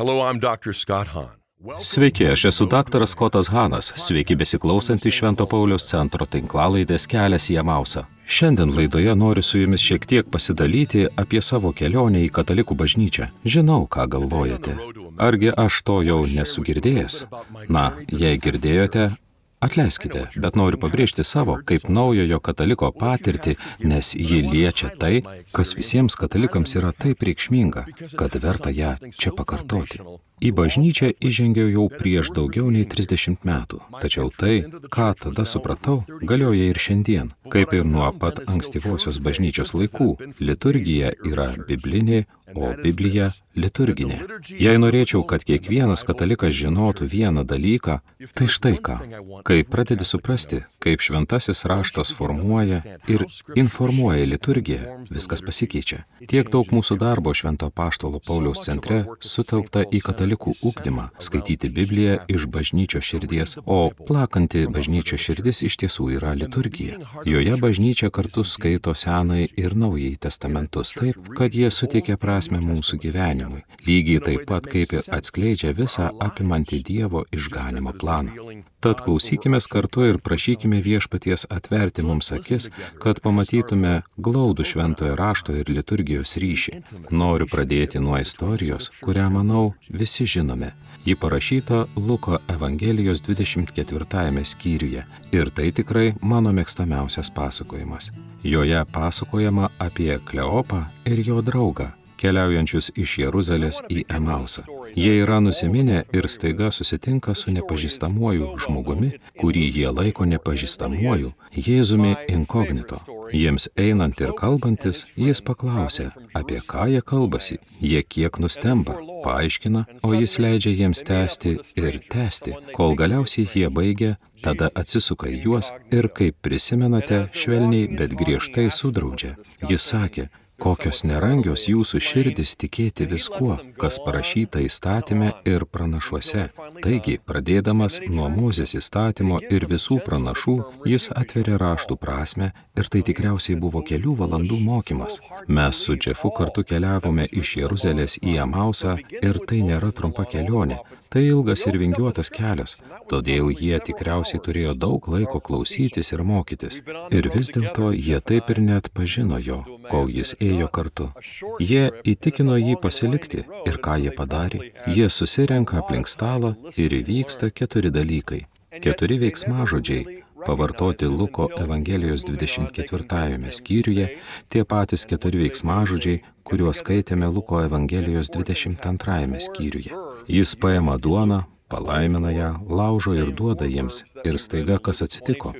Hello, I'm Dr. Scott Hahn. Sveiki, aš esu daktaras Skotas Hanas, sveiki besiklausantys Švento Pauliaus centro tinklalaidės kelias į Amausą. Šiandien laidoje noriu su jumis šiek tiek pasidalyti apie savo kelionę į katalikų bažnyčią. Žinau, ką galvojate. Argi aš to jau nesu girdėjęs? Na, jei girdėjote, Atleiskite, bet noriu pabrėžti savo kaip naujojo kataliko patirtį, nes ji liečia tai, kas visiems katalikams yra taip reikšminga, kad verta ją čia pakartoti. Į bažnyčią įžengiau jau prieš daugiau nei 30 metų, tačiau tai, ką tada supratau, galioja ir šiandien, kaip ir nuo pat ankstyvosios bažnyčios laikų. Liturgija yra biblinė, o Biblija liturginė. Jei norėčiau, kad kiekvienas katalikas žinotų vieną dalyką, tai štai ką. Kai pradedi suprasti, kaip šventasis raštas formuoja ir informuoja liturgiją, viskas pasikeičia. Tiek daug mūsų darbo švento paštalo Pauliaus centre sutelkta į katalikų ūkdymą, skaityti Bibliją iš bažnyčio širdies, o plakanti bažnyčio širdis iš tiesų yra liturgija. Joje bažnyčia kartu skaito senai ir naujai testamentus taip, kad jie suteikia prasme mūsų gyvenimui, lygiai taip pat kaip ir atskleidžia visą apimantį Dievo išganimo planą. Tad klausykime kartu ir prašykime viešpaties atverti mums akis, kad pamatytume glaudų šventojo rašto ir liturgijos ryšį. Noriu pradėti nuo istorijos, kurią, manau, visi žinome. Ji parašyta Luko Evangelijos 24 skyriuje ir tai tikrai mano mėgstamiausias pasakojimas. Joje pasakojama apie Kleopą ir jo draugą keliaujančius iš Jeruzalės į Emausą. Jie yra nusiminę ir staiga susitinka su nepažįstamuoju žmogumi, kurį jie laiko nepažįstamuoju, Jėzumi inkognito. Jiems einant ir kalbantis, jis paklausė, apie ką jie kalbasi. Jie kiek nustemba, paaiškina, o jis leidžia jiems tęsti ir tęsti, kol galiausiai jie baigia, tada atsisuka į juos ir, kaip prisimenate, švelniai, bet griežtai sudraudžia. Jis sakė, kokios nerangios jūsų širdis tikėti viskuo, kas parašyta įstatymė ir pranašuose. Taigi, pradėdamas nuo Mozės įstatymo ir visų pranašų, jis atveria raštų prasme ir tai tikriausiai buvo kelių valandų mokymas. Mes su Džefu kartu keliavome iš Jeruzalės į Amausą ir tai nėra trumpa kelionė, tai ilgas ir vingiuotas kelias, todėl jie tikriausiai turėjo daug laiko klausytis ir mokytis. Ir vis dėlto jie taip ir net pažino jo, kol jis ėjo kartu. Jie įtikino jį pasilikti ir ką jie padarė? Jie susirenka aplink stalą ir įvyksta keturi dalykai. Keturi veiksmažodžiai pavartoti Luko Evangelijos 24 skyriuje, tie patys keturi veiksmažodžiai, kuriuos skaitėme Luko Evangelijos 22 skyriuje. Jis paima duoną, palaimina ją, laužo ir duoda jiems. Ir staiga kas atsitiko?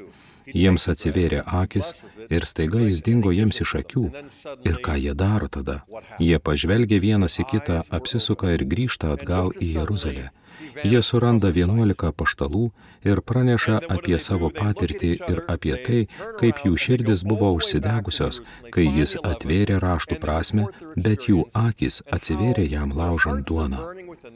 Jiems atsivėrė akis ir staiga jis dingo jiems iš akių. Ir ką jie daro tada? Jie pažvelgia vienas į kitą, apsisuka ir grįžta atgal į Jeruzalę. Jie suranda 11 paštalų ir praneša apie savo patirtį ir apie tai, kaip jų širdis buvo užsidegusios, kai jis atvėrė raštų prasme, bet jų akis atsivėrė jam laužant duoną.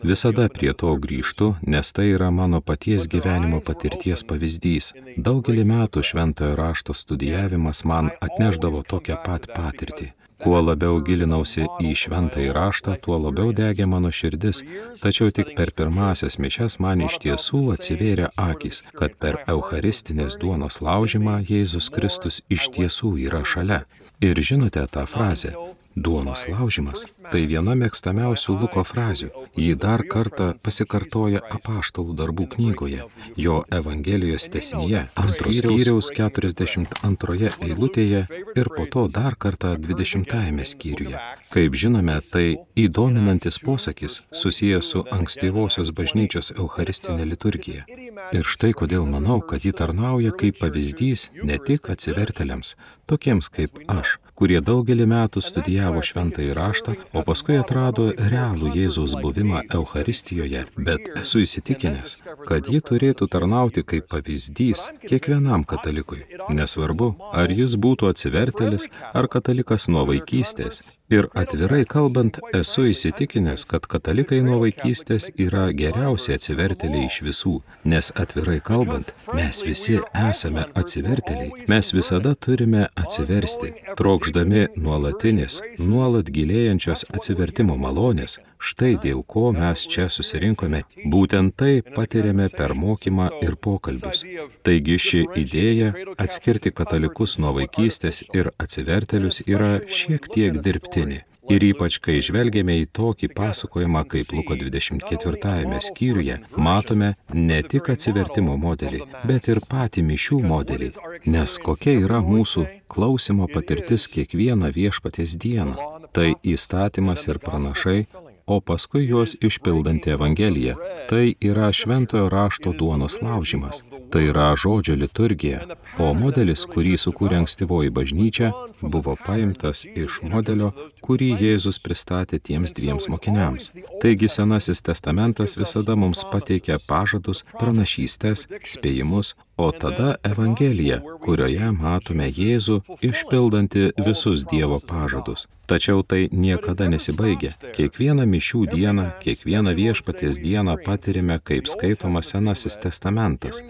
Visada prie to grįžtu, nes tai yra mano paties gyvenimo patirties pavyzdys. Daugelį metų šventojo rašto studijavimas man atneždavo tokią pat patirtį. Kuo labiau gilinausi į šventąjį raštą, tuo labiau degė mano širdis, tačiau tik per pirmasias mišes man iš tiesų atsivėrė akis, kad per Eucharistinės duonos laužimą Jėzus Kristus iš tiesų yra šalia. Ir žinote tą frazę Duonos laužimas - tai viena mėgstamiausių Luko frazių. Ji dar kartą pasikartoja apaštalų darbų knygoje, jo Evangelijos tesnyje, antros skyriaus 42 eilutėje ir po to dar kartą 20 skyriuje. Kaip žinome, tai įdominantis posakis susijęs su ankstyvosios bažnyčios Eucharistinė liturgija. Ir štai kodėl manau, kad ji tarnauja kaip pavyzdys ne tik atsivertėliams, tokiems kaip aš, kurie daugelį metų studijavo šventąjį raštą, o paskui atrado realų Jėzaus buvimą Euharistijoje, bet esu įsitikinęs, kad ji turėtų tarnauti kaip pavyzdys kiekvienam katalikui. Nesvarbu, ar jis būtų atsivertelis ar katalikas nuo vaikystės, Ir atvirai kalbant, esu įsitikinęs, kad katalikai nuo vaikystės yra geriausi atsivertėliai iš visų, nes atvirai kalbant, mes visi esame atsivertėliai, mes visada turime atsiversti, trokšdami nuolatinės, nuolat gilėjančios atsivertimo malonės, štai dėl ko mes čia susirinkome, būtent tai patiriame per mokymą ir pokalbius. Taigi ši idėja atskirti katalikus nuo vaikystės ir atsivertėlius yra šiek tiek dirbti išskirtinė. Ir ypač, kai žvelgiame į tokį pasakojimą kaip Luko 24 skyriuje, matome ne tik atsivertimo modelį, bet ir patį mišių modelį. Nes kokia yra mūsų klausimo patirtis kiekvieną viešpatės dieną. Tai įstatymas ir pranašai, o paskui juos išpildanti Evangelija. Tai yra šventojo rašto duonos laužimas. Tai yra žodžio liturgija, o modelis, kurį sukūrė ankstyvoji bažnyčia, buvo paimtas iš modelio, kurį Jėzus pristatė tiems dviems mokiniams. Taigi Senasis testamentas visada mums pateikia pažadus, pranašystės, spėjimus, o tada Evangelija, kurioje matome Jėzų išpildanti visus Dievo pažadus. Tačiau tai niekada nesibaigia. Kiekvieną mišių dieną, kiekvieną viešpaties dieną patirime, kaip skaitoma Senasis testamentas.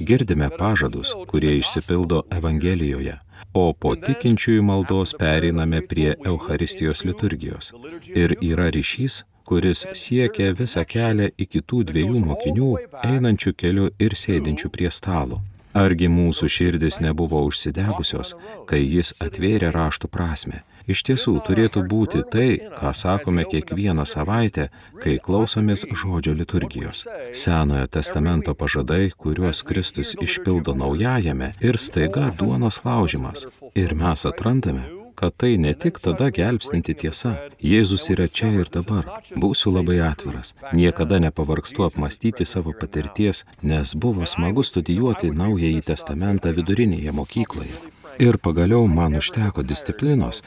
Girdime pažadus, kurie išsipildo Evangelijoje o po tikinčiųjų maldos pereiname prie Eucharistijos liturgijos. Ir yra ryšys, kuris siekia visą kelią iki tų dviejų mokinių, einančių keliu ir sėdinčių prie stalo. Argi mūsų širdis nebuvo užsidegusios, kai jis atvėrė raštų prasme iš tiesų turėtų būti tai, ką sakome kiekvieną savaitę, kai klausomės žodžio liturgijos. Senojo testamento pažadai, kuriuos Kristus išpildo naujajame ir staiga duonos laužimas. Ir mes atrandame, kad tai ne tik tada gelbstinti tiesa. Jėzus yra čia ir dabar. Būsiu labai atviras. Niekada nepavargstu apmastyti savo patirties, nes buvo smagu studijuoti Naująjį testamentą vidurinėje mokykloje. Ir pagaliau man užteko disciplinos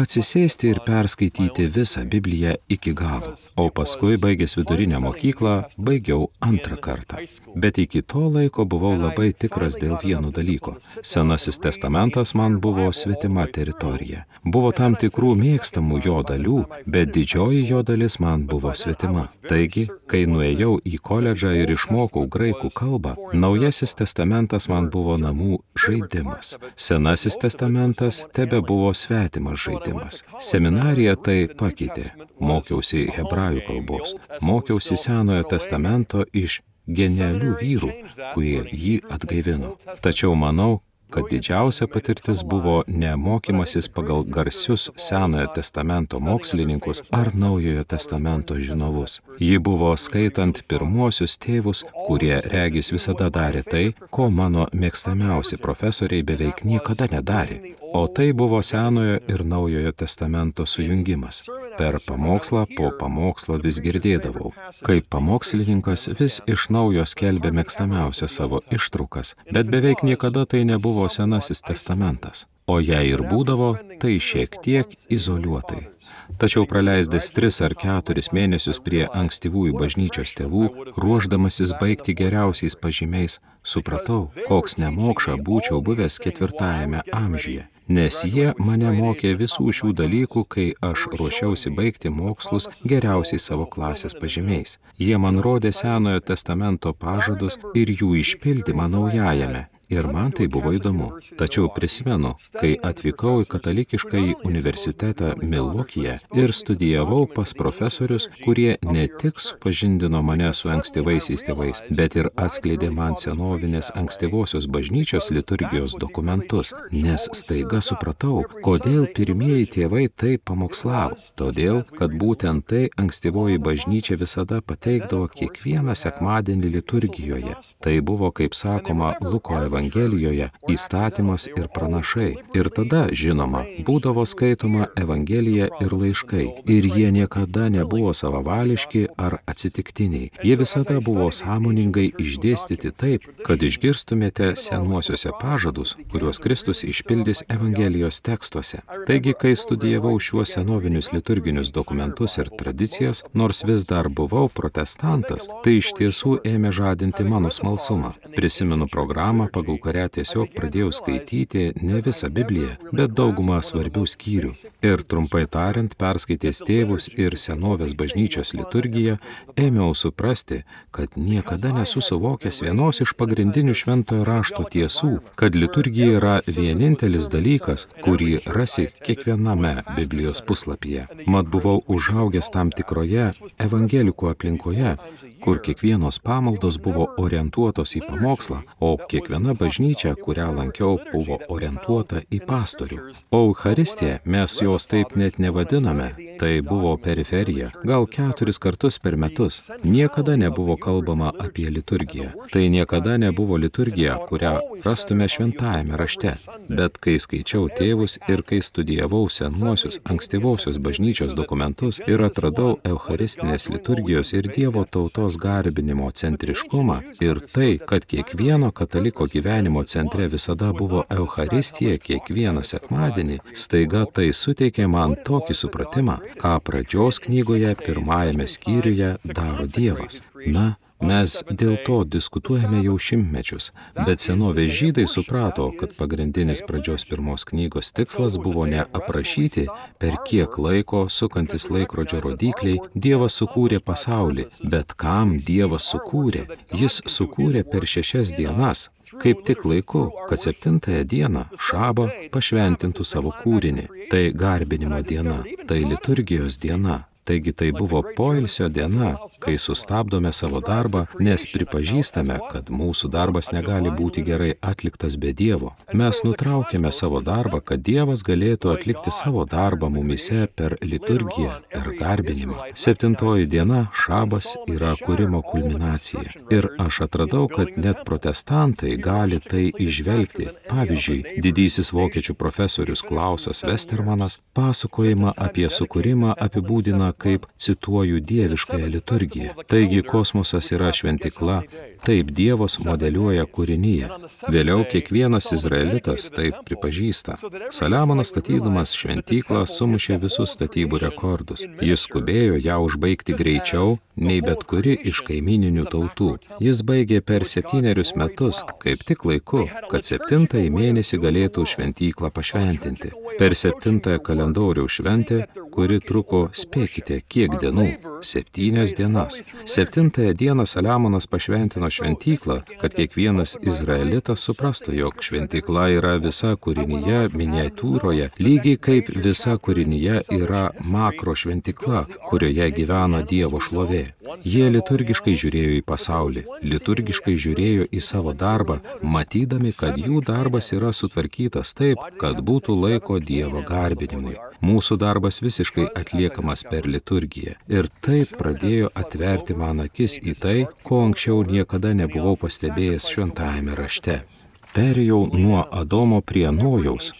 atsisėsti ir perskaityti visą Bibliją iki galo. O paskui, baigęs vidurinę mokyklą, baigiau antrą kartą. Bet iki to laiko buvau labai tikras dėl vieno dalyko. Senasis testamentas man buvo svetima teritorija. Buvo tam tikrų mėgstamų jo dalių, bet didžioji jo dalis man buvo svetima. Taigi, kai nuėjau į koledžą ir išmokau graikų kalbą, naujasis testamentas man buvo namų žaidimas. Senasis testamentas tebe buvo svetimas žaidimas. Seminarija tai pakeitė. Mokiausi hebrajų kalbos, mokiausi Senojo testamento iš genialių vyrų, kurie jį atgaivino. Tačiau manau, kad didžiausia patirtis buvo ne mokymasis pagal garsius Senojo testamento mokslininkus ar Naujojo testamento žinovus. Ji buvo skaitant pirmuosius tėvus, kurie regis visada darė tai, ko mano mėgstamiausi profesoriai beveik niekada nedarė. O tai buvo Senojo ir Naujojo testamento sujungimas. Per pamokslą po pamokslo vis girdėdavau, kaip pamokslininkas vis iš naujo skelbė mėgstamiausią savo ištrukas, bet beveik niekada tai nebuvo Senasis testamentas. O jei ir būdavo, tai šiek tiek izoliuotai. Tačiau praleisdęs tris ar keturis mėnesius prie ankstyvųjų bažnyčios tėvų, ruoždamasis baigti geriausiais pažymiais, supratau, koks nemokša būčiau buvęs ketvirtajame amžiuje nes jie mane mokė visų šių dalykų, kai aš ruošiausi baigti mokslus geriausiai savo klasės pažymiais. Jie man rodė Senojo testamento pažadus ir jų išpildymą naujajame, Ir man tai buvo įdomu. Tačiau prisimenu, kai atvykau į katalikišką į universitetą Milvokyje ir studijavau pas profesorius, kurie ne tik supažindino mane su ankstyvaisiais tėvais, bet ir atskleidė man senovinės ankstyvosios bažnyčios liturgijos dokumentus, nes staiga supratau, kodėl pirmieji tėvai tai pamokslavo. Todėl, kad būtent tai ankstyvoji bažnyčia visada pateikdavo kiekvieną sekmadienį liturgijoje. Tai buvo, kaip sakoma, Luko Evangelijoje Evangelijoje įstatymas ir pranašai. Ir tada, žinoma, būdavo skaitoma Evangelija ir laiškai. Ir jie niekada nebuvo savavališki ar atsitiktiniai. Jie visada buvo sąmoningai išdėstyti taip, kad išgirstumėte senuosiuose pažadus, kuriuos Kristus išpildys Evangelijos tekstuose. Taigi, kai studijavau šiuos senovinius liturginius dokumentus ir tradicijas, nors vis dar buvau protestantas, tai iš tiesų ėmė žadinti mano smalsumą. Prisimenu programą, pagal bulkare tiesiog pradėjau skaityti ne visą Bibliją, bet daugumą svarbių skyrių. Ir trumpai tariant, perskaitęs tėvus ir senovės bažnyčios liturgiją, ėmiau suprasti, kad niekada nesu suvokęs vienos iš pagrindinių šventojo rašto tiesų, kad liturgija yra vienintelis dalykas, kurį rasi kiekviename Biblijos puslapyje. Mat buvau užaugęs tam tikroje evangelikų aplinkoje, kur kiekvienos pamaldos buvo orientuotos į pamokslą, o kiekviena bažnyčia, kurią lankiau, buvo orientuota į pastorių. O Euharistija, mes jos taip net nevadiname, tai buvo periferija, gal keturis kartus per metus. Niekada nebuvo kalbama apie liturgiją. Tai niekada nebuvo liturgija, kurią rastume šventajame rašte. Bet kai skaičiau tėvus ir kai studijavau senuosius, ankstyvosios bažnyčios dokumentus ir atradau Eucharistinės liturgijos ir Dievo tautos garbinimo centriškumą ir tai, kad kiekvieno kataliko gyvenimo centre visada buvo Euharistija kiekvieną sekmadienį, staiga tai suteikė man tokį supratimą, ką pradžios knygoje pirmajame skyriuje daro Dievas. Na, Mes dėl to diskutuojame jau šimtmečius, bet senovės žydai suprato, kad pagrindinis pradžios pirmos knygos tikslas buvo ne aprašyti, per kiek laiko, sukantis laikrodžio rodikliai, Dievas sukūrė pasaulį, bet kam Dievas sukūrė. Jis sukūrė per šešias dienas, kaip tik laiku, kad septintąją dieną šabą pašventintų savo kūrinį. Tai garbinimo diena, tai liturgijos diena, Taigi tai buvo poilsio diena, kai sustabdome savo darbą, nes pripažįstame, kad mūsų darbas negali būti gerai atliktas be Dievo. Mes nutraukėme savo darbą, kad Dievas galėtų atlikti savo darbą mumise per liturgiją, per garbinimą. Septintoji diena - šabas yra kūrimo kulminacija. Ir aš atradau, kad net protestantai gali tai išvelgti. Pavyzdžiui, didysis vokiečių profesorius Klausas Westermanas pasakojimą apie sukūrimą apibūdina kaip, cituoju, dieviškąją liturgiją. Taigi kosmosas yra šventikla, taip Dievas modeliuoja kūrinyje. Vėliau kiekvienas izraelitas taip pripažįsta. Saliamonas statydamas šventyklą sumušė visus statybų rekordus. Jis skubėjo ją užbaigti greičiau nei bet kuri iš kaimininių tautų. Jis baigė per septynerius metus, kaip tik laiku, kad septintąjį mėnesį galėtų šventyklą pašventinti. Per septintąją kalendoriaus šventę, kuri truko, spėkite, kiek dienų - septynias dienas. Septintąją dieną Saliamonas pašventino šventyklą, kad kiekvienas izraelitas suprastų, jog šventykla yra visa kūrinyje miniatūroje, lygiai kaip visa kūrinyje yra makro šventykla, kurioje gyvena Dievo šlovė. Jie liturgiškai žiūrėjo į pasaulį, liturgiškai žiūrėjo į savo darbą, matydami, kad jų darbas yra sutvarkytas taip, kad būtų laiko Dievo garbinimui. Mūsų darbas visiškai atliekamas per liturgiją. Ir taip pradėjo atverti man akis į tai, ko anksčiau niekada nebuvau pastebėjęs šventajame rašte. Perėjau nuo Adomo prie Nojaus,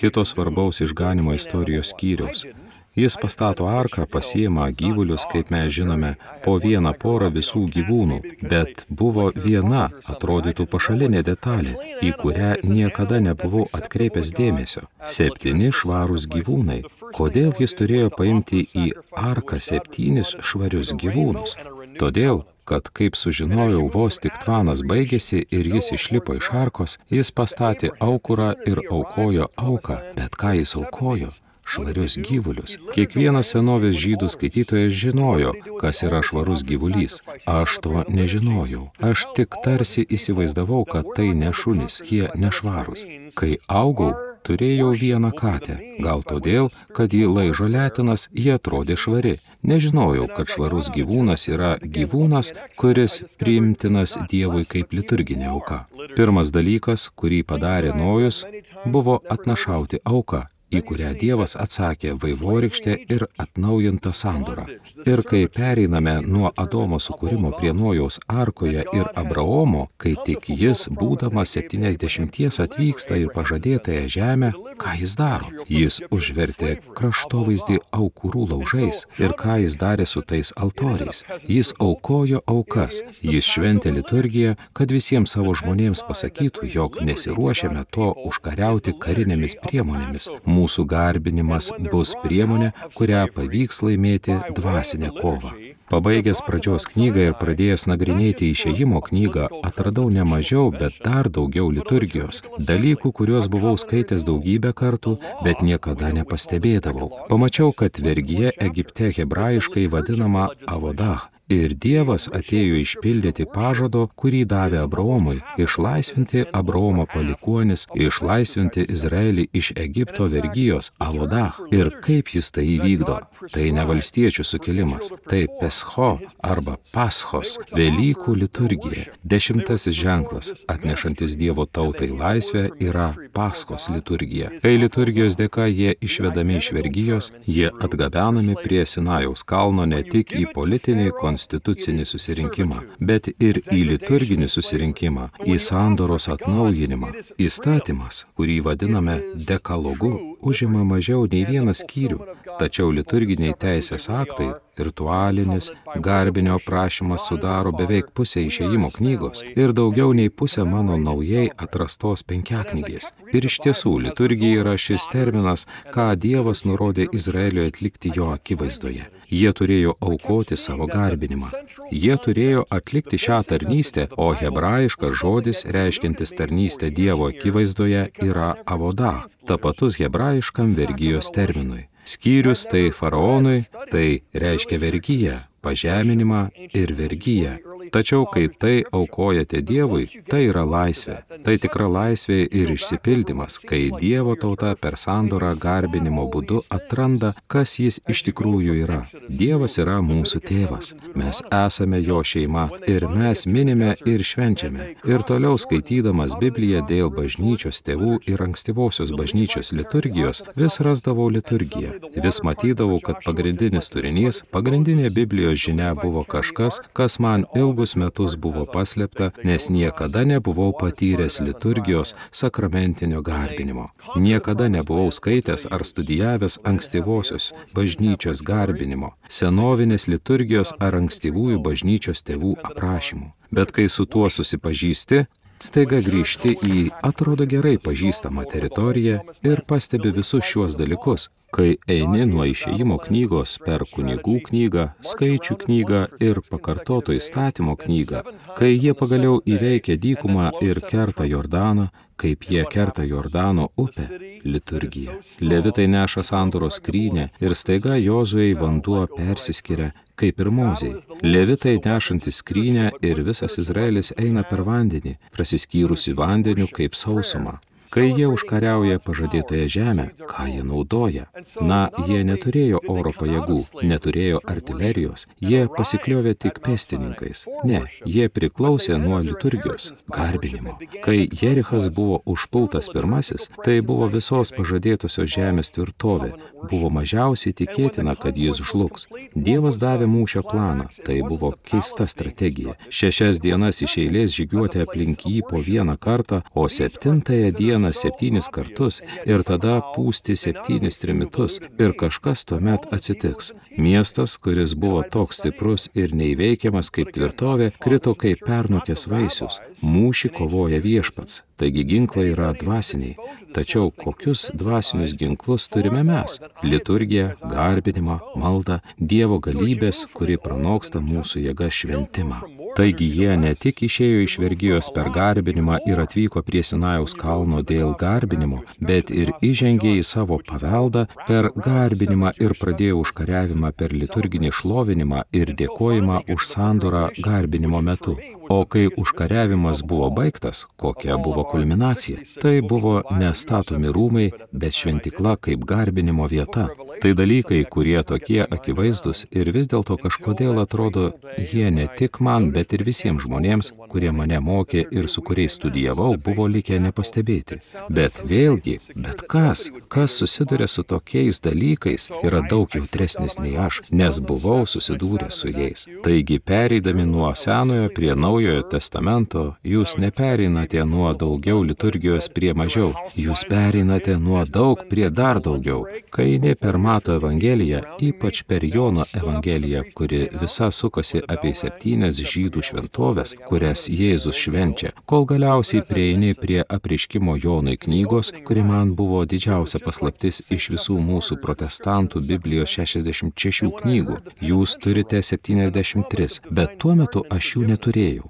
kito svarbaus išganimo istorijos skyriaus. Jis pastato arką, pasiema gyvulius, kaip mes žinome, po vieną porą visų gyvūnų, bet buvo viena, atrodytų pašalinė detalė, į kurią niekada nebuvau atkreipęs dėmesio. Septyni švarūs gyvūnai. Kodėl jis turėjo paimti į arką septynis švarius gyvūnus? Todėl, kad, kaip sužinojau, vos tik tvanas baigėsi ir jis išlipo iš arkos, jis pastatė aukurą ir aukojo auką. Bet ką jis aukojo? Švarius gyvulius. Kiekvienas senovės žydų skaitytojas žinojo, kas yra švarus gyvulys. Aš to nežinojau. Aš tik tarsi įsivaizdavau, kad tai ne šunis, jie nešvarus. Kai augau, turėjau vieną katę. Gal todėl, kad ji laižo letinas, ji atrodė švari. Nežinojau, kad švarus gyvūnas yra gyvūnas, kuris priimtinas Dievui kaip liturginė auka. Pirmas dalykas, kurį padarė Nojus, buvo atnašauti auką į kurią Dievas atsakė vaivorykštė ir atnaujinta sandora. Ir kai pereiname nuo Adomo sukūrimo prie Nojaus arkoje ir Abraomo, kai tik jis, būdamas 70 atvyksta į pažadėtąją žemę, ką jis daro? Jis užvertė kraštovaizdį aukurų laužais ir ką jis darė su tais altoriais. Jis aukojo aukas, jis šventė liturgiją, kad visiems savo žmonėms pasakytų, jog nesiruošiame to užkariauti karinėmis priemonėmis mūsų garbinimas bus priemonė, kurią pavyks laimėti dvasinę kovą. Pabaigęs pradžios knygą ir pradėjęs nagrinėti išėjimo knygą, atradau ne mažiau, bet dar daugiau liturgijos, dalykų, kuriuos buvau skaitęs daugybę kartų, bet niekada nepastebėdavau. Pamačiau, kad vergyje Egipte hebrajiškai vadinama avodah Ir Dievas atėjo išpildyti pažado, kurį davė Abraomui - išlaisvinti Abraomo palikuonis, išlaisvinti Izraelį iš Egipto vergyjos Avodah. Ir kaip jis tai įvykdo? Tai ne valstiečių sukilimas, tai Pescho arba Paschos, Velykų liturgija. Dešimtasis ženklas, atnešantis Dievo tautai laisvę, yra Paschos liturgija. Kai liturgijos dėka jie išvedami iš vergyjos, jie atgabenami prie Sinajaus kalno ne tik į politinį konstituciją, konstitucinį susirinkimą, bet ir į liturginį susirinkimą, į sandoros atnaujinimą. Įstatymas, kurį vadiname dekalogu, užima mažiau nei vieną skyrių, tačiau liturginiai teisės aktai ritualinis, garbinio prašymas sudaro beveik pusę išėjimo knygos ir daugiau nei pusę mano naujai atrastos penkiaknygės. Ir iš tiesų, liturgija yra šis terminas, ką Dievas nurodė Izraeliui atlikti jo akivaizdoje. Jie turėjo aukoti savo garbinimą. Jie turėjo atlikti šią tarnystę, o hebrajiškas žodis reiškintis tarnystę Dievo akivaizdoje yra avoda, tapatus hebrajiškam vergyjos terminui. Skyrius tai faraonui, tai reiškia vergyją, pažeminimą ir vergyją. Tačiau, kai tai aukojate Dievui, tai yra laisvė. Tai tikra laisvė ir išsipildymas, kai Dievo tauta per sandorą garbinimo būdu atranda, kas jis iš tikrųjų yra. Dievas yra mūsų tėvas. Mes esame jo šeima ir mes minime ir švenčiame. Ir toliau skaitydamas Bibliją dėl bažnyčios tėvų ir ankstyvosios bažnyčios liturgijos, vis rasdavau liturgiją. Vis matydavau, kad pagrindinis turinys, pagrindinė Biblijos žinia buvo kažkas, kas man ilgus ilgus metus buvo paslėpta, nes niekada nebuvau patyręs liturgijos sakramentinio garbinimo. Niekada nebuvau skaitęs ar studijavęs ankstyvosios bažnyčios garbinimo, senovinės liturgijos ar ankstyvųjų bažnyčios tėvų aprašymų. Bet kai su tuo susipažįsti, staiga grįžti į atrodo gerai pažįstamą teritoriją ir pastebi visus šiuos dalykus, Kai eini nuo išėjimo knygos per kunigų knygą, skaičių knygą ir pakartoto įstatymo knygą, kai jie pagaliau įveikia dykumą ir kerta Jordaną, kaip jie kerta Jordano upę, liturgija. Levitai neša sandoros skrynę ir staiga Jozuei vanduo persiskiria kaip ir moziai. Levitai nešantys skrynę ir visas Izraelis eina per vandenį, prasiskyrusi vandeniu kaip sausumą. Kai jie užkariauja pažadėtąją žemę, ką jie naudoja? Na, jie neturėjo oro pajėgų, neturėjo artilerijos, jie pasikliovė tik pėstininkais. Ne, jie priklausė nuo liturgijos, garbinimo. Kai Jerichas buvo užpultas pirmasis, tai buvo visos pažadėtosios žemės tvirtovė. Buvo mažiausiai tikėtina, kad jis žlugs. Dievas davė mūšio planą, tai buvo keista strategija. Šešias dienas iš eilės žygiuoti aplink jį po vieną kartą, o septintąją dieną dieną septynis kartus ir tada pūsti septynis trimitus ir kažkas tuomet atsitiks. Miestas, kuris buvo toks stiprus ir neįveikiamas kaip tvirtovė, krito kaip pernukęs vaisius. Mūšį kovoja viešpats. Taigi ginklai yra dvasiniai. Tačiau kokius dvasinius ginklus turime mes? Liturgija, garbinimą, maldą, Dievo galybės, kuri pranoksta mūsų jėga šventimą. Taigi jie ne tik išėjo iš vergyjos per garbinimą ir atvyko prie Sinajaus kalno dėl garbinimo, bet ir įžengė į savo paveldą per garbinimą ir pradėjo užkariavimą per liturginį šlovinimą ir dėkojimą už sandorą garbinimo metu. O kai užkariavimas buvo baigtas, kokia buvo kulminacija? Tai buvo nestatomi rūmai, bet šventikla kaip garbinimo vieta. Tai dalykai, kurie tokie akivaizdus ir vis dėlto kažkodėl atrodo, jie ne tik man, bet ir visiems žmonėms, kurie mane mokė ir su kuriais studijavau, buvo likę nepastebėti. Bet vėlgi, bet kas, kas susiduria su tokiais dalykais, yra daug jautresnis nei aš, nes buvau susidūręs su jais. Taigi, pereidami nuo senojo prie naujojo testamento, jūs nepereinate nuo daugiau liturgijos prie mažiau, jūs pereinate nuo daug prie dar daugiau. Kai eini per Mato Evangeliją, ypač per Jono Evangeliją, kuri visa sukasi apie septynias žydų žydų šventovės, kurias Jėzus švenčia, kol galiausiai prieini prie apriškimo Jonui knygos, kuri man buvo didžiausia paslaptis iš visų mūsų protestantų Biblijos 66 knygų. Jūs turite 73, bet tuo metu aš jų neturėjau.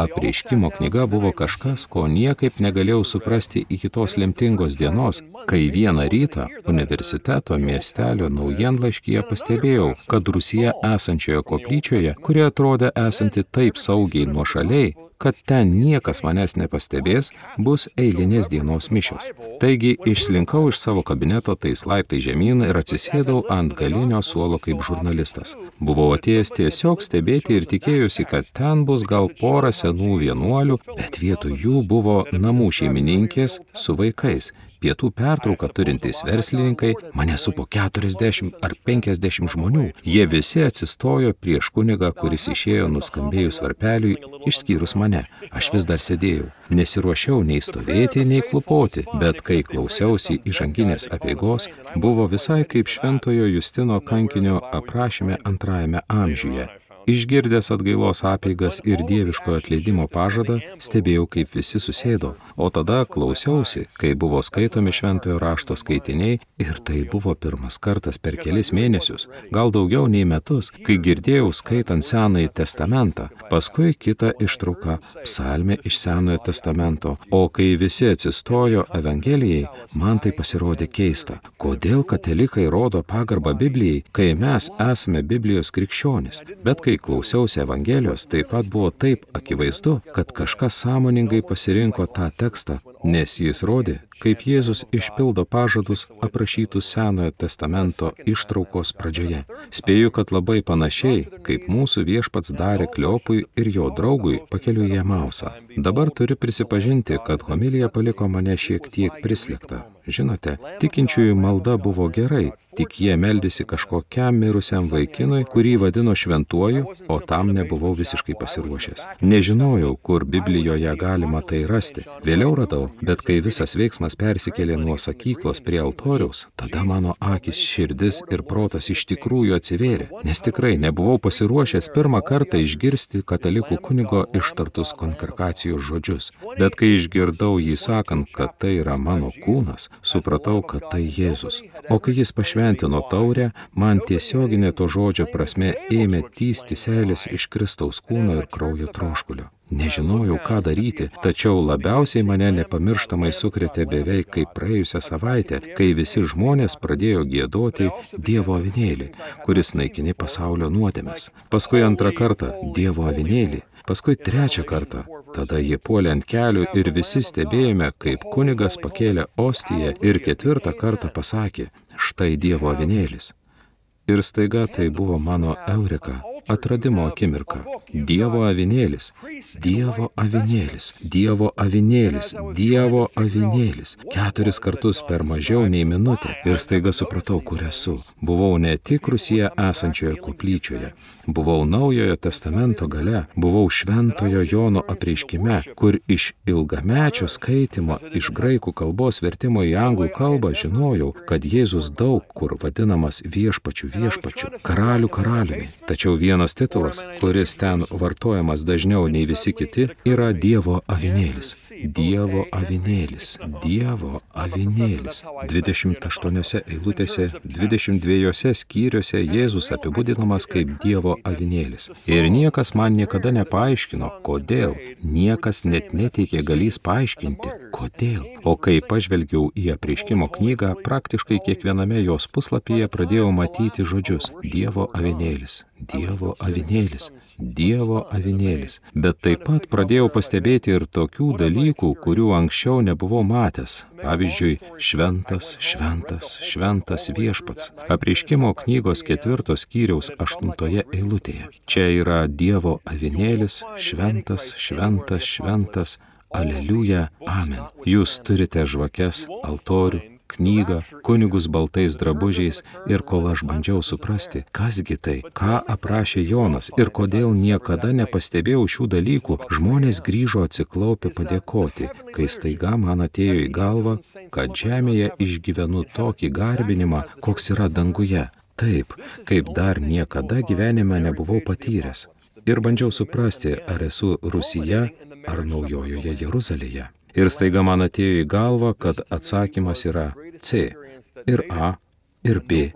Apreiškimo knyga buvo kažkas, ko niekaip negalėjau suprasti iki tos lemtingos dienos, kai vieną rytą universiteto miestelio naujienlaiškyje pastebėjau, kad Rusija esančioje koplyčioje, kuri atrodė esanti taip saugiai nuo šaliai, kad ten niekas manęs nepastebės, bus eilinės dienos mišios. Taigi išslinkau iš savo kabineto tais laiptai žemyn ir atsisėdau ant galinio suolo kaip žurnalistas. Buvau atėjęs tiesiog stebėti ir tikėjusi, kad ten bus gal pora senų vienuolių, bet vietoj jų buvo namų šeimininkės su vaikais pietų pertrauką turintys verslininkai, mane supo 40 ar 50 žmonių. Jie visi atsistojo prieš kunigą, kuris išėjo nuskambėjus varpeliui, išskyrus mane. Aš vis dar sėdėjau. Nesiruošiau nei stovėti, nei klupoti, bet kai klausiausi įžanginės apieigos, buvo visai kaip šventojo Justino kankinio aprašyme antrajame amžiuje. Išgirdęs atgailos apeigas ir dieviško atleidimo pažadą, stebėjau, kaip visi susėdo, o tada klausiausi, kai buvo skaitomi šventojo rašto skaitiniai ir tai buvo pirmas kartas per kelis mėnesius, gal daugiau nei metus, kai girdėjau skaitant Senąjį testamentą, paskui kitą ištrauką psalmę iš Senojo testamento, o kai visi atsistojo Evangelijai, man tai pasirodė keista. Kodėl katalikai rodo pagarbą Biblijai, kai mes esame Biblijos krikščionis, bet kai klausiausi Evangelijos, taip pat buvo taip akivaizdu, kad kažkas sąmoningai pasirinko tą tekstą, nes jis rodė, kaip Jėzus išpildo pažadus aprašytus Senojo testamento ištraukos pradžioje. Spėju, kad labai panašiai, kaip mūsų viešpats darė Kliopui ir jo draugui pakeliu į Emausą. Dabar turiu prisipažinti, kad homilija paliko mane šiek tiek prislėgtą. Žinote, tikinčiųjų malda buvo gerai, tik jie meldėsi kažkokiam mirusiam vaikinui, kurį vadino šventuoju, o tam nebuvau visiškai pasiruošęs. Nežinojau, kur Biblijoje galima tai rasti. Vėliau radau, bet kai visas veiksmas persikėlė nuo sakyklos prie altoriaus, tada mano akis, širdis ir protas iš tikrųjų atsivėrė, nes tikrai nebuvau pasiruošęs pirmą kartą išgirsti katalikų kunigo ištartus konkarkacijos žodžius. Bet kai išgirdau jį sakant, kad tai yra mano kūnas, supratau, kad tai Jėzus. O kai jis pašventino taurę, man tiesioginė to žodžio prasme ėmė tysti seilės iš Kristaus kūno ir kraujo troškulio. Nežinojau, ką daryti, tačiau labiausiai mane nepamirštamai sukrėtė beveik kaip praėjusią savaitę, kai visi žmonės pradėjo gėdoti Dievo avinėlį, kuris naikini pasaulio nuodėmes. Paskui antrą kartą Dievo avinėlį, paskui trečią kartą. Tada jie puolė ant kelių ir visi stebėjome, kaip kunigas pakėlė ostiją ir ketvirtą kartą pasakė, štai Dievo avinėlis. Ir staiga tai buvo mano eureka, atradimo akimirka. Dievo avinėlis, Dievo avinėlis, Dievo avinėlis, Dievo avinėlis. Keturis kartus per mažiau nei minutę. Ir staiga supratau, kur esu. Buvau ne tik Rusija esančioje koplyčioje, buvau Naujojo testamento gale, buvau Šventojo Jono apreiškime, kur iš ilgamečio skaitimo iš graikų kalbos vertimo į anglų kalbą žinojau, kad Jėzus daug kur vadinamas viešpačiu viešpačiu, karalių karaliumi. Tačiau vienas titulas, kuris ten vartojamas dažniau nei visi kiti, yra Dievo avinėlis. Dievo avinėlis. Dievo avinėlis. 28 eilutėse, 22 skyriuose Jėzus apibūdinamas kaip Dievo avinėlis. Ir niekas man niekada nepaaiškino, kodėl. Niekas net neteikė galys paaiškinti, kodėl. O kai pažvelgiau į apreiškimo knygą, praktiškai kiekviename jos puslapyje pradėjau matyti žodžius Dievo avinėlis. Dievo avinėlis, Dievo avinėlis. Bet taip pat pradėjau pastebėti ir tokių dalykų, kurių anksčiau nebuvau matęs. Pavyzdžiui, šventas, šventas, šventas viešpats. Apreiškimo knygos ketvirtos skyriaus aštuntoje eilutėje. Čia yra Dievo avinėlis, šventas, šventas, šventas. Aleliuja, amen. Jūs turite žvakes, altorių, knygą, kunigus baltais drabužiais ir kol aš bandžiau suprasti, kasgi tai, ką aprašė Jonas ir kodėl niekada nepastebėjau šių dalykų, žmonės grįžo atsiklaupę padėkoti, kai staiga man atėjo į galvą, kad žemėje išgyvenu tokį garbinimą, koks yra danguje. Taip, kaip dar niekada gyvenime nebuvau patyręs. ir bandžiau suprasti, ar esu Rusija ar Naujojoje Jeruzalėje. Ir staiga man atėjo į galvą, kad atsakymas yra C ir A ir B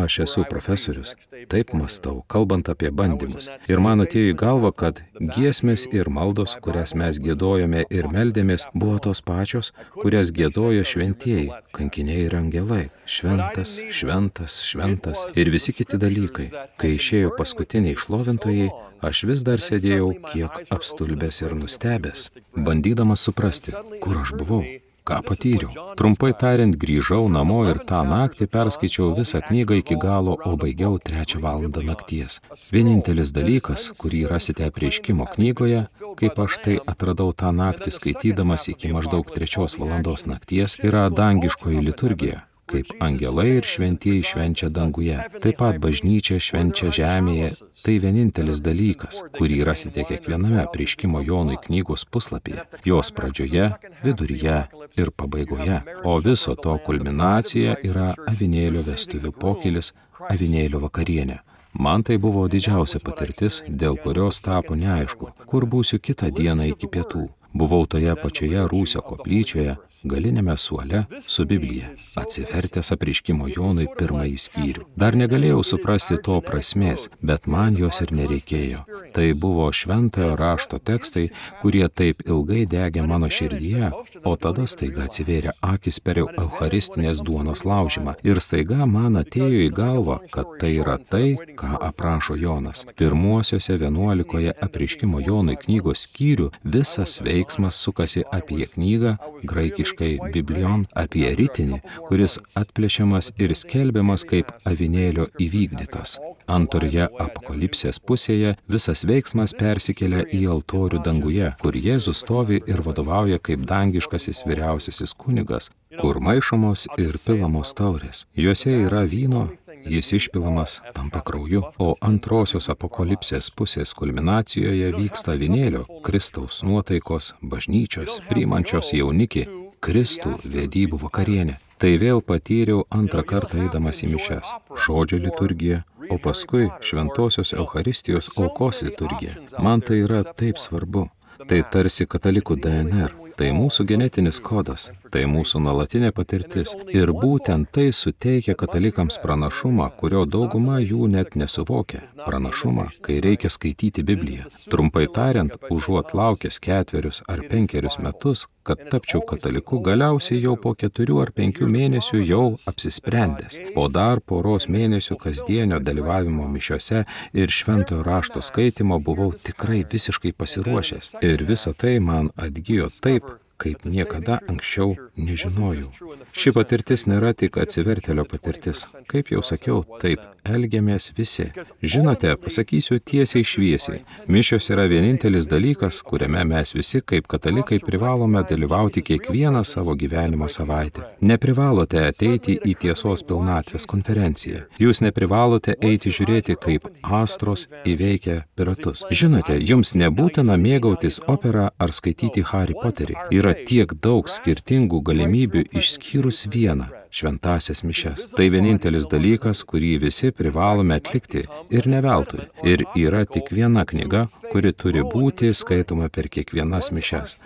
Aš esu profesorius, taip mastau, kalbant apie bandymus. Ir man atėjo į galvą, kad giesmės ir maldos, kurias mes gėdojome ir meldėmės, buvo tos pačios, kurias gėdojo šventieji, kankiniai ir angelai. Šventas, šventas, šventas ir visi kiti dalykai. Kai išėjo paskutiniai šlovintojai, aš vis dar sėdėjau kiek apstulbęs ir nustebęs, bandydamas suprasti, kur aš buvau ką patyriau. Trumpai tariant, grįžau namo ir tą naktį perskaičiau visą knygą iki galo, o baigiau trečią valandą nakties. Vienintelis dalykas, kurį rasite prieškimo knygoje, kaip aš tai atradau tą naktį skaitydamas iki maždaug trečios valandos nakties, yra dangiškoji liturgija, kaip angelai ir šventieji švenčia danguje. Taip pat bažnyčia švenčia žemėje. Tai vienintelis dalykas, kurį rasite kiekviename prieškimo Jonui knygos puslapyje. Jos pradžioje, viduryje ir pabaigoje. O viso to kulminacija yra avinėlio vestuvių pokylis, avinėlio vakarienė. Man tai buvo didžiausia patirtis, dėl kurios tapo neaišku, kur būsiu kitą dieną iki pietų. Buvau toje pačioje Rūsio koplyčioje, galinėme suole su Biblija, atsivertęs apriškimo Jonui pirmąjį skyrių. Dar negalėjau suprasti to prasmės, bet man jos ir nereikėjo. Tai buvo šventojo rašto tekstai, kurie taip ilgai degė mano širdyje, o tada staiga atsivėrė akis per Eucharistinės duonos laužimą. Ir staiga man atėjo į galvą, kad tai yra tai, ką aprašo Jonas. Pirmuosiuose vienuolikoje apriškimo Jonui knygos skyrių visas veiksmas sukasi apie knygą graikiškai angliškai Biblion apie ritinį, kuris atplėšiamas ir skelbiamas kaip avinėlio įvykdytas. Antroje apokalipsės pusėje visas veiksmas persikelia į altorių danguje, kur Jėzus stovi ir vadovauja kaip dangiškasis vyriausiasis kunigas, kur maišomos ir pilamos taurės. Juose yra vyno, jis išpilamas tampa krauju, o antrosios apokalipsės pusės kulminacijoje vyksta vinėlio, Kristaus nuotaikos, bažnyčios, priimančios jaunikį, Kristų vedybų vakarienė. Tai vėl patyriau antrą kartą eidamas į mišes. Žodžio liturgija, o paskui šventosios Euharistijos aukos liturgija. Man tai yra taip svarbu. Tai tarsi katalikų DNR. Tai mūsų genetinis kodas, tai mūsų nuolatinė patirtis. Ir būtent tai suteikia katalikams pranašumą, kurio dauguma jų net nesuvokia. Pranašumą, kai reikia skaityti Bibliją. Trumpai tariant, užuot laukęs ketverius ar penkerius metus, kad tapčiau kataliku, galiausiai jau po keturių ar penkių mėnesių jau apsisprendęs. Po dar poros mėnesių kasdienio dalyvavimo mišiose ir šventojo rašto skaitimo buvau tikrai visiškai pasiruošęs. Ir visa tai man atgyjo taip, kaip niekada anksčiau nežinojau. Ši patirtis nėra tik atsivertelio patirtis. Kaip jau sakiau, taip elgiamės visi. Žinote, pasakysiu tiesiai šviesiai, mišios yra vienintelis dalykas, kuriame mes visi kaip katalikai privalome dalyvauti kiekvieną savo gyvenimo savaitę. Neprivalote ateiti į tiesos pilnatvės konferenciją. Jūs neprivalote eiti žiūrėti, kaip astros įveikia piratus. Žinote, jums nebūtina mėgautis operą ar skaityti Harry Potterį. Yra tiek daug skirtingų galimybių išskyrus vieną šventasias mišes. Tai vienintelis dalykas, kurį visi privalome atlikti ir ne veltui. Ir yra tik viena knyga, kuri turi būti skaitoma per kiekvienas mišes.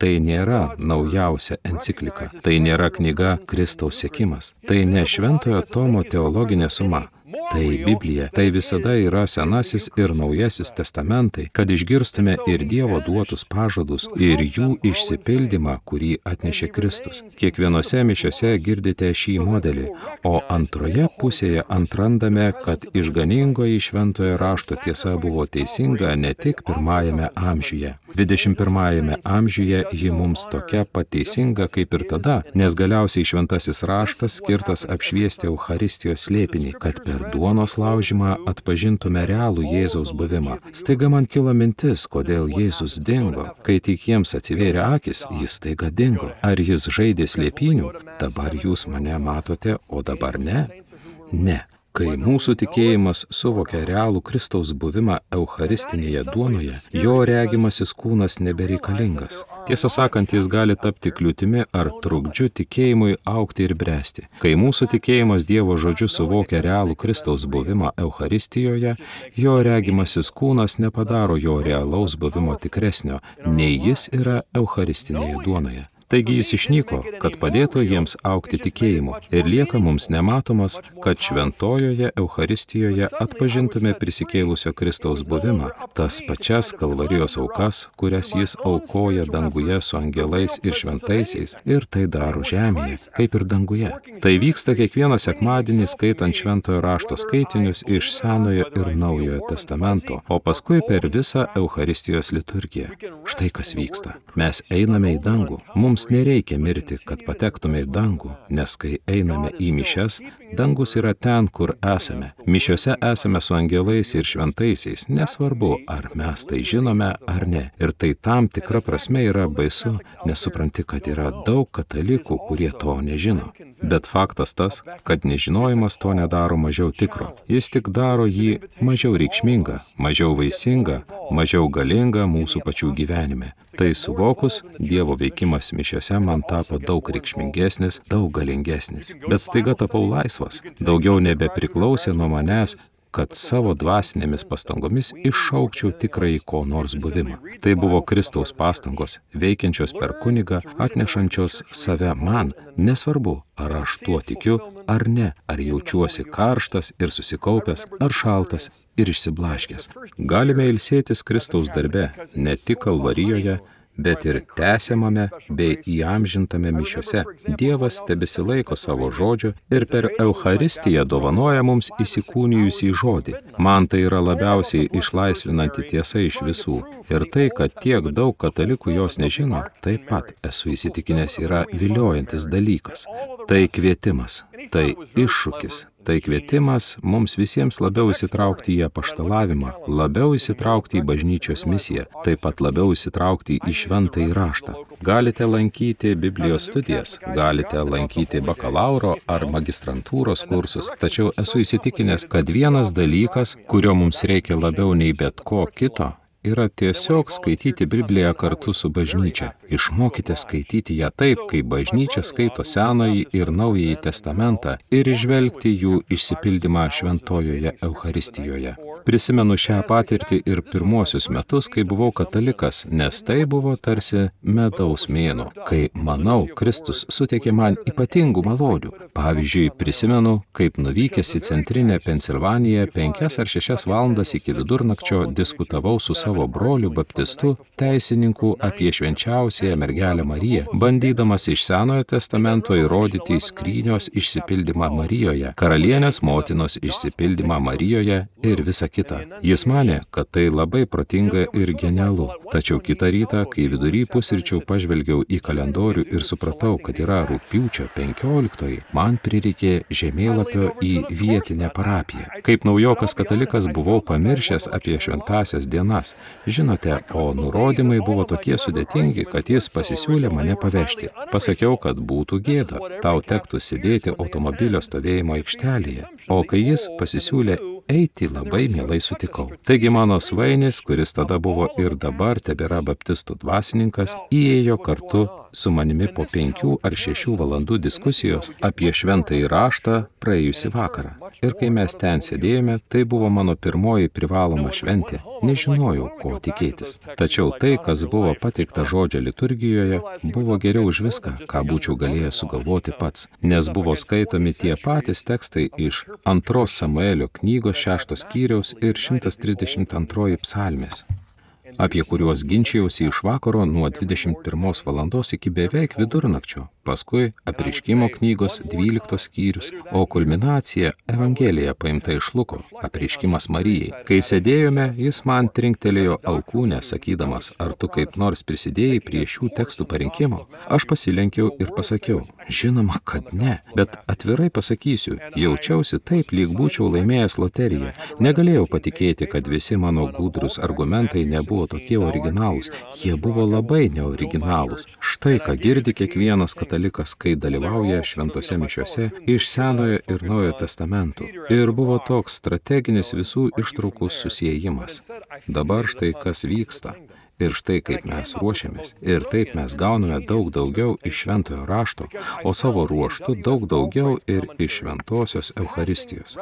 Tai nėra naujausia enciklika, tai nėra knyga Kristaus sėkimas, tai ne šventojo Tomo teologinė suma, Tai Biblija, tai visada yra Senasis ir Naujasis testamentai, kad išgirstume ir Dievo duotus pažadus, ir jų išsipildymą, kurį atnešė Kristus. Kiekvienose mišiose girdite šį modelį, o antroje pusėje antrandame, kad išganingoji šventojo rašto tiesa buvo teisinga ne tik pirmajame amžiuje. 21 amžiuje ji mums tokia pateisinga kaip ir tada, nes galiausiai šventasis raštas skirtas apšviesti Euharistijos slėpinį, kad per duonos laužimą atpažintume realų Jėzaus buvimą. Staiga man kilo mintis, kodėl Jėzus dingo. Kai tik jiems atsivėrė akis, jis staiga dingo. Ar jis žaidė slėpinių? Dabar jūs mane matote, o dabar ne? Ne. Kai mūsų tikėjimas suvokia realų Kristaus buvimą Eucharistinėje duonoje, jo regimasis kūnas nebereikalingas. Tiesą sakant, jis gali tapti kliūtimi ar trukdžiu tikėjimui aukti ir bręsti. Kai mūsų tikėjimas Dievo žodžiu suvokia realų Kristaus buvimą Eucharistijoje, jo regimasis kūnas nepadaro jo realaus buvimo tikresnio, nei jis yra Eucharistinėje duonoje. Taigi jis išnyko, kad padėtų jiems aukti tikėjimu ir lieka mums nematomas, kad šventojoje Euharistijoje atpažintume prisikėlusio Kristaus buvimą, tas pačias kalvarijos aukas, kurias jis aukoja danguje su angelais ir šventaisiais ir tai daro žemėje, kaip ir danguje. Tai vyksta kiekvieną sekmadienį skaitant šventojo rašto skaitinius iš Senojo ir Naujojo testamento, o paskui per visą Euharistijos liturgiją. Štai kas vyksta. Mes einame į dangų. Mums Mums nereikia mirti, kad patektume į dangų, nes kai einame į mišes, dangus yra ten, kur esame. Mišiose esame su angelais ir šventaisiais, nesvarbu, ar mes tai žinome ar ne. Ir tai tam tikra prasme yra baisu, nesupranti, kad yra daug katalikų, kurie to nežino. Bet faktas tas, kad nežinojimas to nedaro mažiau tikro. Jis tik daro jį mažiau reikšmingą, mažiau vaisingą, mažiau galingą mūsų pačių gyvenime. Tai suvokus, Dievo veikimas mišiose man tapo daug reikšmingesnis, daug galingesnis. Bet staiga tapau laisvas, daugiau nebepriklausė nuo manęs, kad savo dvasinėmis pastangomis iššaukčiau tikrąjį ko nors buvimą. Tai buvo Kristaus pastangos, veikiančios per kunigą, atnešančios save man, nesvarbu, ar aš tuo tikiu ar ne, ar jaučiuosi karštas ir susikaupęs, ar šaltas ir išsiblaškęs. Galime ilsėtis Kristaus darbe, ne tik Kalvarijoje, bet ir tęsiamame bei įamžintame mišiose. Dievas tebesilaiko savo žodžio ir per Eucharistiją dovanoja mums įsikūnijusį žodį. Man tai yra labiausiai išlaisvinanti tiesa iš visų. Ir tai, kad tiek daug katalikų jos nežino, taip pat esu įsitikinęs yra viliojantis dalykas. Tai kvietimas, tai iššūkis, Tai kvietimas mums visiems labiau įsitraukti į apaštalavimą, labiau įsitraukti į bažnyčios misiją, taip pat labiau įsitraukti į šventą įraštą. Galite lankyti Biblijos studijas, galite lankyti bakalauro ar magistrantūros kursus, tačiau esu įsitikinęs, kad vienas dalykas, kurio mums reikia labiau nei bet ko kito, yra tiesiog skaityti Bibliją kartu su bažnyčia. Išmokite skaityti ją taip, kaip bažnyčia skaito Senąjį ir Naująjį testamentą ir išvelgti jų išsipildymą šventojoje Euharistijoje. Prisimenu šią patirtį ir pirmuosius metus, kai buvau katalikas, nes tai buvo tarsi medaus mėno, kai, manau, Kristus suteikė man ypatingų malonių. Pavyzdžiui, prisimenu, kaip nuvykęs į centrinę Pensilvaniją penkias ar šešias valandas iki vidurnakčio diskutavau su savo broliu baptistu, teisininku apie švenčiausiąją mergelę Mariją, bandydamas iš Senojo testamento įrodyti skrynios išsipildymą Marijoje, karalienės motinos išsipildymą Marijoje ir visą kita. Jis mane, kad tai labai protinga ir genialu. Tačiau kitą rytą, kai vidury pusryčių pažvelgiau į kalendorių ir supratau, kad yra rūpiučio 15, man prireikė žemėlapio į vietinę parapiją. Kaip naujokas katalikas buvau pamiršęs apie šventasias dienas. Žinote, o nurodymai buvo tokie sudėtingi, kad jis pasisiūlė mane pavežti. Pasakiau, kad būtų gėda, tau tektų sėdėti automobilio stovėjimo aikštelėje. O kai jis pasisiūlė eiti labai mielai sutikau. Taigi mano svainis, kuris tada buvo ir dabar tebėra baptistų dvasininkas, įėjo kartu su manimi po penkių ar šešių valandų diskusijos apie šventąjį raštą praėjusi vakarą. Ir kai mes ten sėdėjome, tai buvo mano pirmoji privaloma šventė. Nežinojau, ko tikėtis. Tačiau tai, kas buvo pateikta žodžio liturgijoje, buvo geriau už viską, ką būčiau galėjęs sugalvoti pats, nes buvo skaitomi tie patys tekstai iš antros Samuelio knygos šeštos skyriaus ir 132 psalmės apie kuriuos ginčijausi iš vakaro nuo 21 valandos iki beveik vidurnakčio paskui apriškimo knygos 12 skyrius, o kulminacija Evangelija paimta iš Luko, apriškimas Marijai. Kai sėdėjome, jis man trinktelėjo alkūnę, sakydamas, ar tu kaip nors prisidėjai prie šių tekstų parinkimo. Aš pasilenkiau ir pasakiau, žinoma, kad ne, bet atvirai pasakysiu, jaučiausi taip, lyg būčiau laimėjęs loteriją. Negalėjau patikėti, kad visi mano gudrus argumentai nebuvo tokie originalūs, jie buvo labai neoriginalūs. Štai ką girdi kiekvienas katalikas katalikas, kai dalyvauja šventose mišiuose iš Senojo ir Naujojo testamentų. Ir buvo toks strateginis visų ištraukų susijimas. Dabar štai kas vyksta. Ir štai kaip mes ruošiamės. Ir taip mes gauname daug daugiau iš šventojo rašto, o savo ruoštų daug daugiau ir iš šventosios Euharistijos.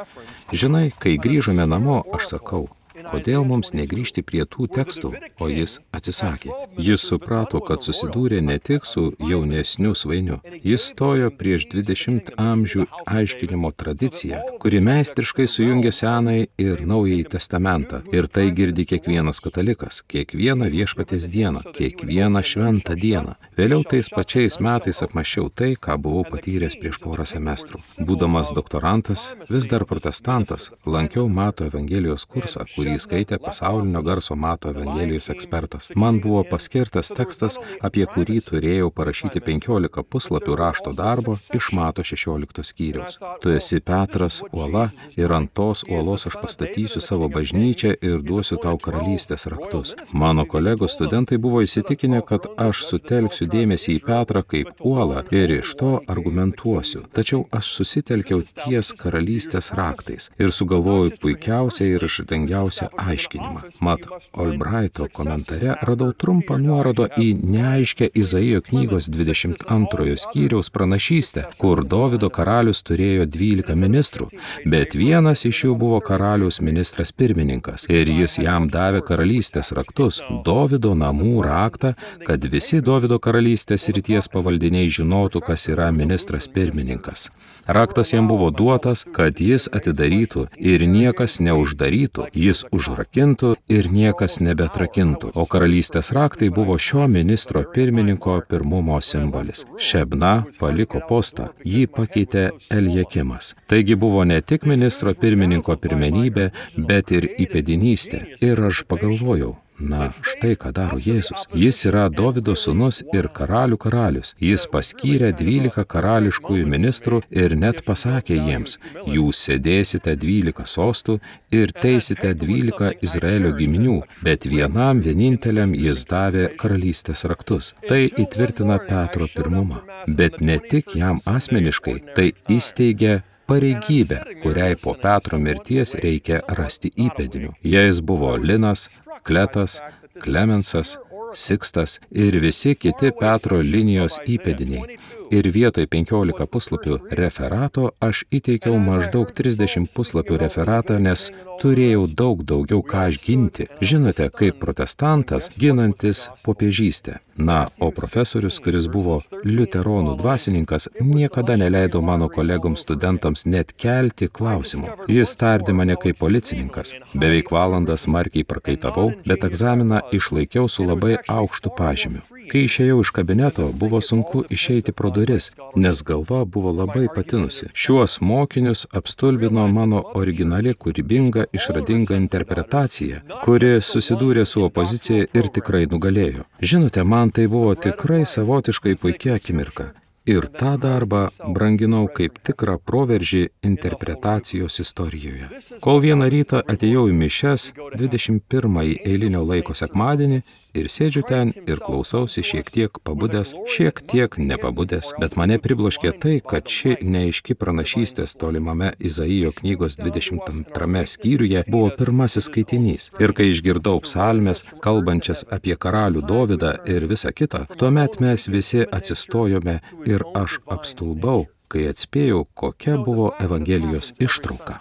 Žinai, kai grįžome namo, aš sakau, kodėl mums negrįžti prie tų tekstų, o jis atsisakė. Jis suprato, kad susidūrė ne tik su jaunesniu svainiu, jis stojo prieš 20 amžių aiškinimo tradiciją, kuri meistriškai sujungia Senąjį ir Naująjį testamentą. Ir tai girdi kiekvienas katalikas, kiekvieną viešpatės dieną, kiekvieną šventą dieną. Vėliau tais pačiais metais apmašiau tai, ką buvau patyręs prieš porą semestrų. Būdamas doktorantas, vis dar protestantas, lankiau Mato Evangelijos kursą, kurį kurį skaitė pasaulinio garso mato Evangelijos ekspertas. Man buvo paskirtas tekstas, apie kurį turėjau parašyti 15 puslapių rašto darbo iš mato 16 skyriaus. Tu esi Petras, uola ir ant tos uolos aš pastatysiu savo bažnyčią ir duosiu tau karalystės raktus. Mano kolegos studentai buvo įsitikinę, kad aš sutelksiu dėmesį į Petrą kaip uolą ir iš to argumentuosiu. Tačiau aš susitelkiau ties karalystės raktais ir sugalvojau puikiausią ir išdangiausią geriausią aiškinimą. Mat, Olbraito komentare radau trumpą nuorodą į neaiškę Izaijo knygos 22 skyriaus pranašystę, kur Davido karalius turėjo 12 ministrų, bet vienas iš jų buvo karalius ministras pirmininkas ir jis jam davė karalystės raktus, Davido namų raktą, kad visi Davido karalystės ryties pavaldiniai žinotų, kas yra ministras pirmininkas. Raktas jam buvo duotas, kad jis atidarytų ir niekas neuždarytų, jis užrakintų ir niekas nebetrakintų, o karalystės raktai buvo šio ministro pirmininko pirmumo simbolis. Šebna paliko postą, jį pakeitė Eljekimas. Taigi buvo ne tik ministro pirmininko pirmenybė, bet ir įpėdinystė. Ir aš pagalvojau, Na, štai ką daro Jėzus. Jis yra Davido sūnus ir karalių karalius. Jis paskyrė dvylika karališkųjų ministrų ir net pasakė jiems, jūs sėdėsite dvylika sostų ir teisite dvylika Izraelio giminių, bet vienam vieninteliam jis davė karalystės raktus. Tai įtvirtina Petro pirmumą. Bet ne tik jam asmeniškai, tai įsteigė pareigybę, kuriai po Petro mirties reikia rasti įpėdinių. Jais buvo Linas, Kletas, Klemensas, Sikstas ir visi kiti Petro linijos įpėdiniai ir vietoj 15 puslapių referato aš įteikiau maždaug 30 puslapių referatą, nes turėjau daug daugiau ką aš ginti. Žinote, kaip protestantas ginantis popiežystę. Na, o profesorius, kuris buvo liuteronų dvasininkas, niekada neleido mano kolegoms studentams net kelti klausimų. Jis tardė mane kaip policininkas. Beveik valandą smarkiai prakaitavau, bet egzaminą išlaikiau su labai aukštu pažymiu. Kai išėjau iš kabineto, buvo sunku išeiti pro duris, nes galva buvo labai patinusi. Šiuos mokinius apstulbino mano originali kūrybinga išradinga interpretacija, kuri susidūrė su opozicija ir tikrai nugalėjo. Žinote, man tai buvo tikrai savotiškai puikia akimirka ir tą darbą branginau kaip tikrą proveržį interpretacijos istorijoje. Kol vieną rytą atėjau į mišes 21 eilinio laiko sekmadienį ir sėdžiu ten ir klausausi šiek tiek pabudęs, šiek tiek nepabudęs, bet mane pribloškė tai, kad ši neaiški pranašystės tolimame Izaijo knygos 22 skyriuje buvo pirmasis skaitinys. Ir kai išgirdau psalmes, kalbančias apie karalių Dovydą ir visą kitą, tuomet mes visi atsistojome ir ir aš apstulbau, kai atspėjau, kokia buvo Evangelijos ištrauka.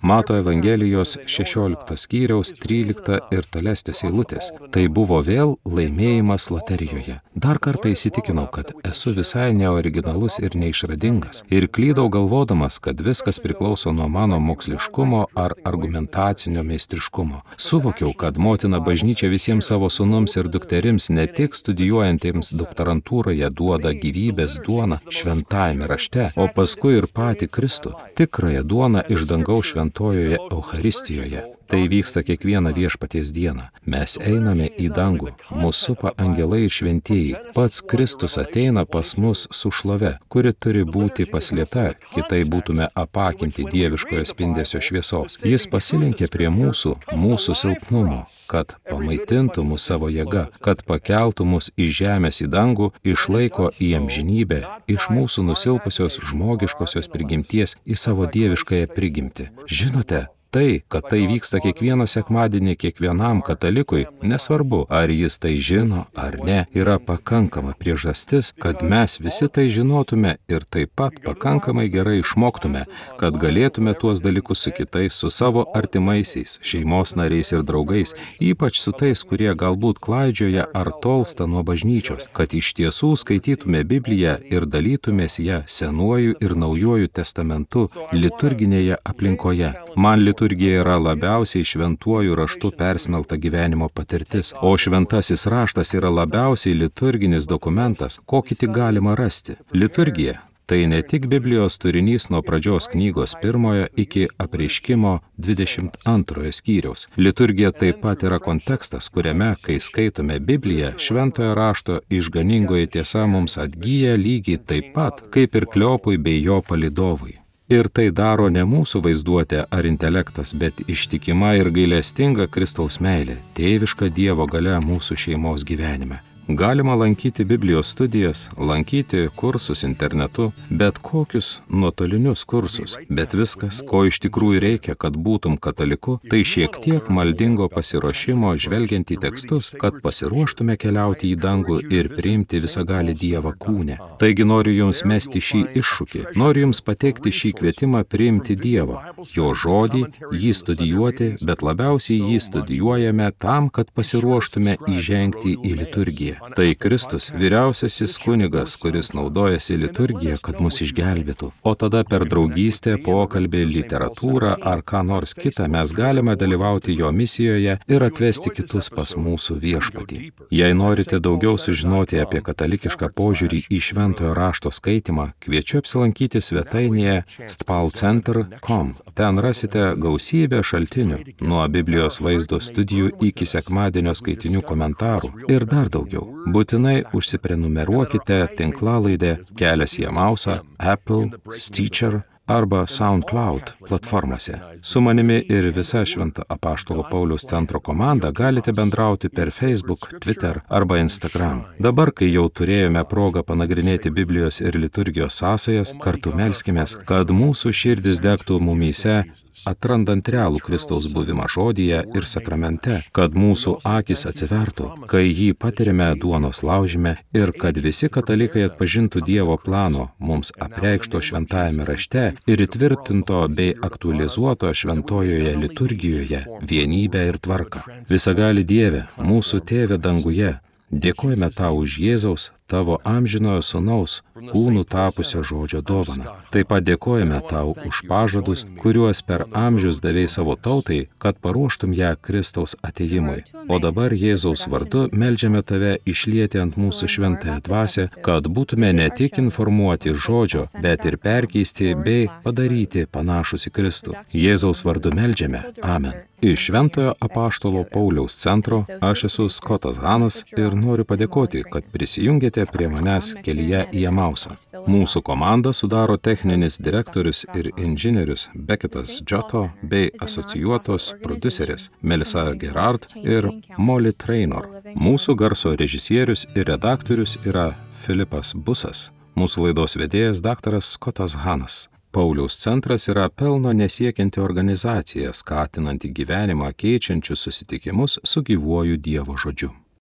Mato Evangelijos 16 skyriaus 13 ir tolesnės eilutės. Tai buvo vėl laimėjimas loterijoje. Dar kartą įsitikinau, kad esu visai neoriginalus ir neišradingas. Ir klydau galvodamas, kad viskas priklauso nuo mano moksliškumo ar argumentacinio meistriškumo. Suvokiau, kad motina bažnyčia visiems savo sunums ir dukterims ne tik studijuojantiems doktorantūroje duoda gyvybės duoną šventajame rašte, o paskui ir patį Kristų, tikrąją duoną iš dangaus šventajame šventojoje Euharistijoje. Tai vyksta kiekvieną viešpaties dieną. Mes einame į dangų, mūsų supa angelai ir šventieji. Pats Kristus ateina pas mus su šlove, kuri turi būti paslėpta, kitai būtume apakinti dieviškojo spindesio šviesos. Jis pasilenkė prie mūsų, mūsų silpnumo, kad pamaitintų mus savo jėga, kad pakeltų mus iš žemės į dangų, išlaiko į amžinybę, iš mūsų nusilpusios žmogiškosios prigimties į savo dieviškąją prigimtį. Žinote, Tai, kad tai vyksta kiekvieną sekmadienį kiekvienam katalikui, nesvarbu, ar jis tai žino ar ne, yra pakankama priežastis, kad mes visi tai žinotume ir taip pat pakankamai gerai išmoktume, kad galėtume tuos dalykus su kitais, su savo artimaisiais, šeimos nariais ir draugais, ypač su tais, kurie galbūt klaidžioja ar tolsta nuo bažnyčios, kad iš tiesų skaitytume Bibliją ir dalytumės ją senuoju ir naujoju testamentu liturginėje aplinkoje. Man liturgija yra labiausiai šventuoju raštu persmelta gyvenimo patirtis, o šventasis raštas yra labiausiai liturginis dokumentas, kokį tik galima rasti. Liturgija Tai ne tik Biblijos turinys nuo pradžios knygos pirmojo iki apreiškimo 22 skyriaus. Liturgija taip pat yra kontekstas, kuriame, kai skaitome Bibliją, šventojo rašto išganingoji tiesa mums atgyja lygiai taip pat, kaip ir Kliopui bei jo palidovui. Ir tai daro ne mūsų vaizduotė ar intelektas, bet ištikima ir gailestinga Kristaus meilė, tėviška Dievo gale mūsų šeimos gyvenime. Galima lankyti Biblijos studijas, lankyti kursus internetu, bet kokius nuotolinius kursus, bet viskas, ko iš tikrųjų reikia, kad būtum kataliku, tai šiek tiek maldingo pasiruošimo žvelgiant į tekstus, kad pasiruoštume keliauti į dangų ir priimti visą gali Dievą kūnę. Taigi noriu Jums mesti šį iššūkį, noriu Jums pateikti šį kvietimą priimti Dievą, Jo žodį, jį studijuoti, bet labiausiai jį studijuojame tam, kad pasiruoštume įžengti į liturgiją. Tai Kristus, vyriausiasis kunigas, kuris naudojasi liturgiją, kad mus išgelbėtų. O tada per draugystę, pokalbį, literatūrą ar ką nors kitą mes galime dalyvauti jo misijoje ir atvesti kitus pas mūsų viešpatį. Jei norite daugiau sužinoti apie katalikišką požiūrį į šventojo rašto skaitimą, kviečiu apsilankyti svetainėje stpalcenter.com. Ten rasite gausybę šaltinių, nuo Biblijos vaizdo studijų iki sekmadienio skaitinių komentarų ir dar daugiau. Būtinai užsiprenumeruokite tinklalaidę Kelias į Amausą, Apple, Stitcher arba SoundCloud platformose. Su manimi ir visa Švento apaštalo Paulius centro komanda galite bendrauti per Facebook, Twitter arba Instagram. Dabar, kai jau turėjome progą panagrinėti Biblijos ir liturgijos sąsajas, kartu melskime, kad mūsų širdis degtų mumyse atrandant realų Kristaus buvimą žodyje ir sakramente, kad mūsų akis atsivertų, kai jį patiriame duonos laužime ir kad visi katalikai atpažintų Dievo plano mums apreikšto šventajame rašte ir įtvirtinto bei aktualizuoto šventojoje liturgijoje vienybę ir tvarką. Visagali Dieve, mūsų tėvė danguje, Dėkojame tau už Jėzaus, tavo amžinojo sunaus, kūnų tapusio žodžio dovaną. Taip pat dėkojame tau už pažadus, kuriuos per amžius davėjai savo tautai, kad paruoštum ją Kristaus ateimui. O dabar Jėzaus vardu melžiame tave išlieti ant mūsų šventąją dvasę, kad būtume ne tik informuoti žodžio, bet ir perkeisti bei padaryti panašus į Kristų. Jėzaus vardu melžiame. Amen. Iš Šventojo apaštalo Pauliaus centro aš esu Skotas Hanas ir noriu padėkoti, kad prisijungėte prie manęs kelyje į Amausą. Mūsų komandą sudaro techninis direktorius ir inžinierius Beketas Džoto bei asocijuotos producerės Melisa Gerard ir Molly Trainor. Mūsų garso režisierius ir redaktorius yra Filipas Busas. Mūsų laidos vedėjas dr. Skotas Hanas. Pauliaus centras yra pelno nesiekianti organizacija, skatinanti gyvenimą keičiančius susitikimus su gyvuoju Dievo žodžiu.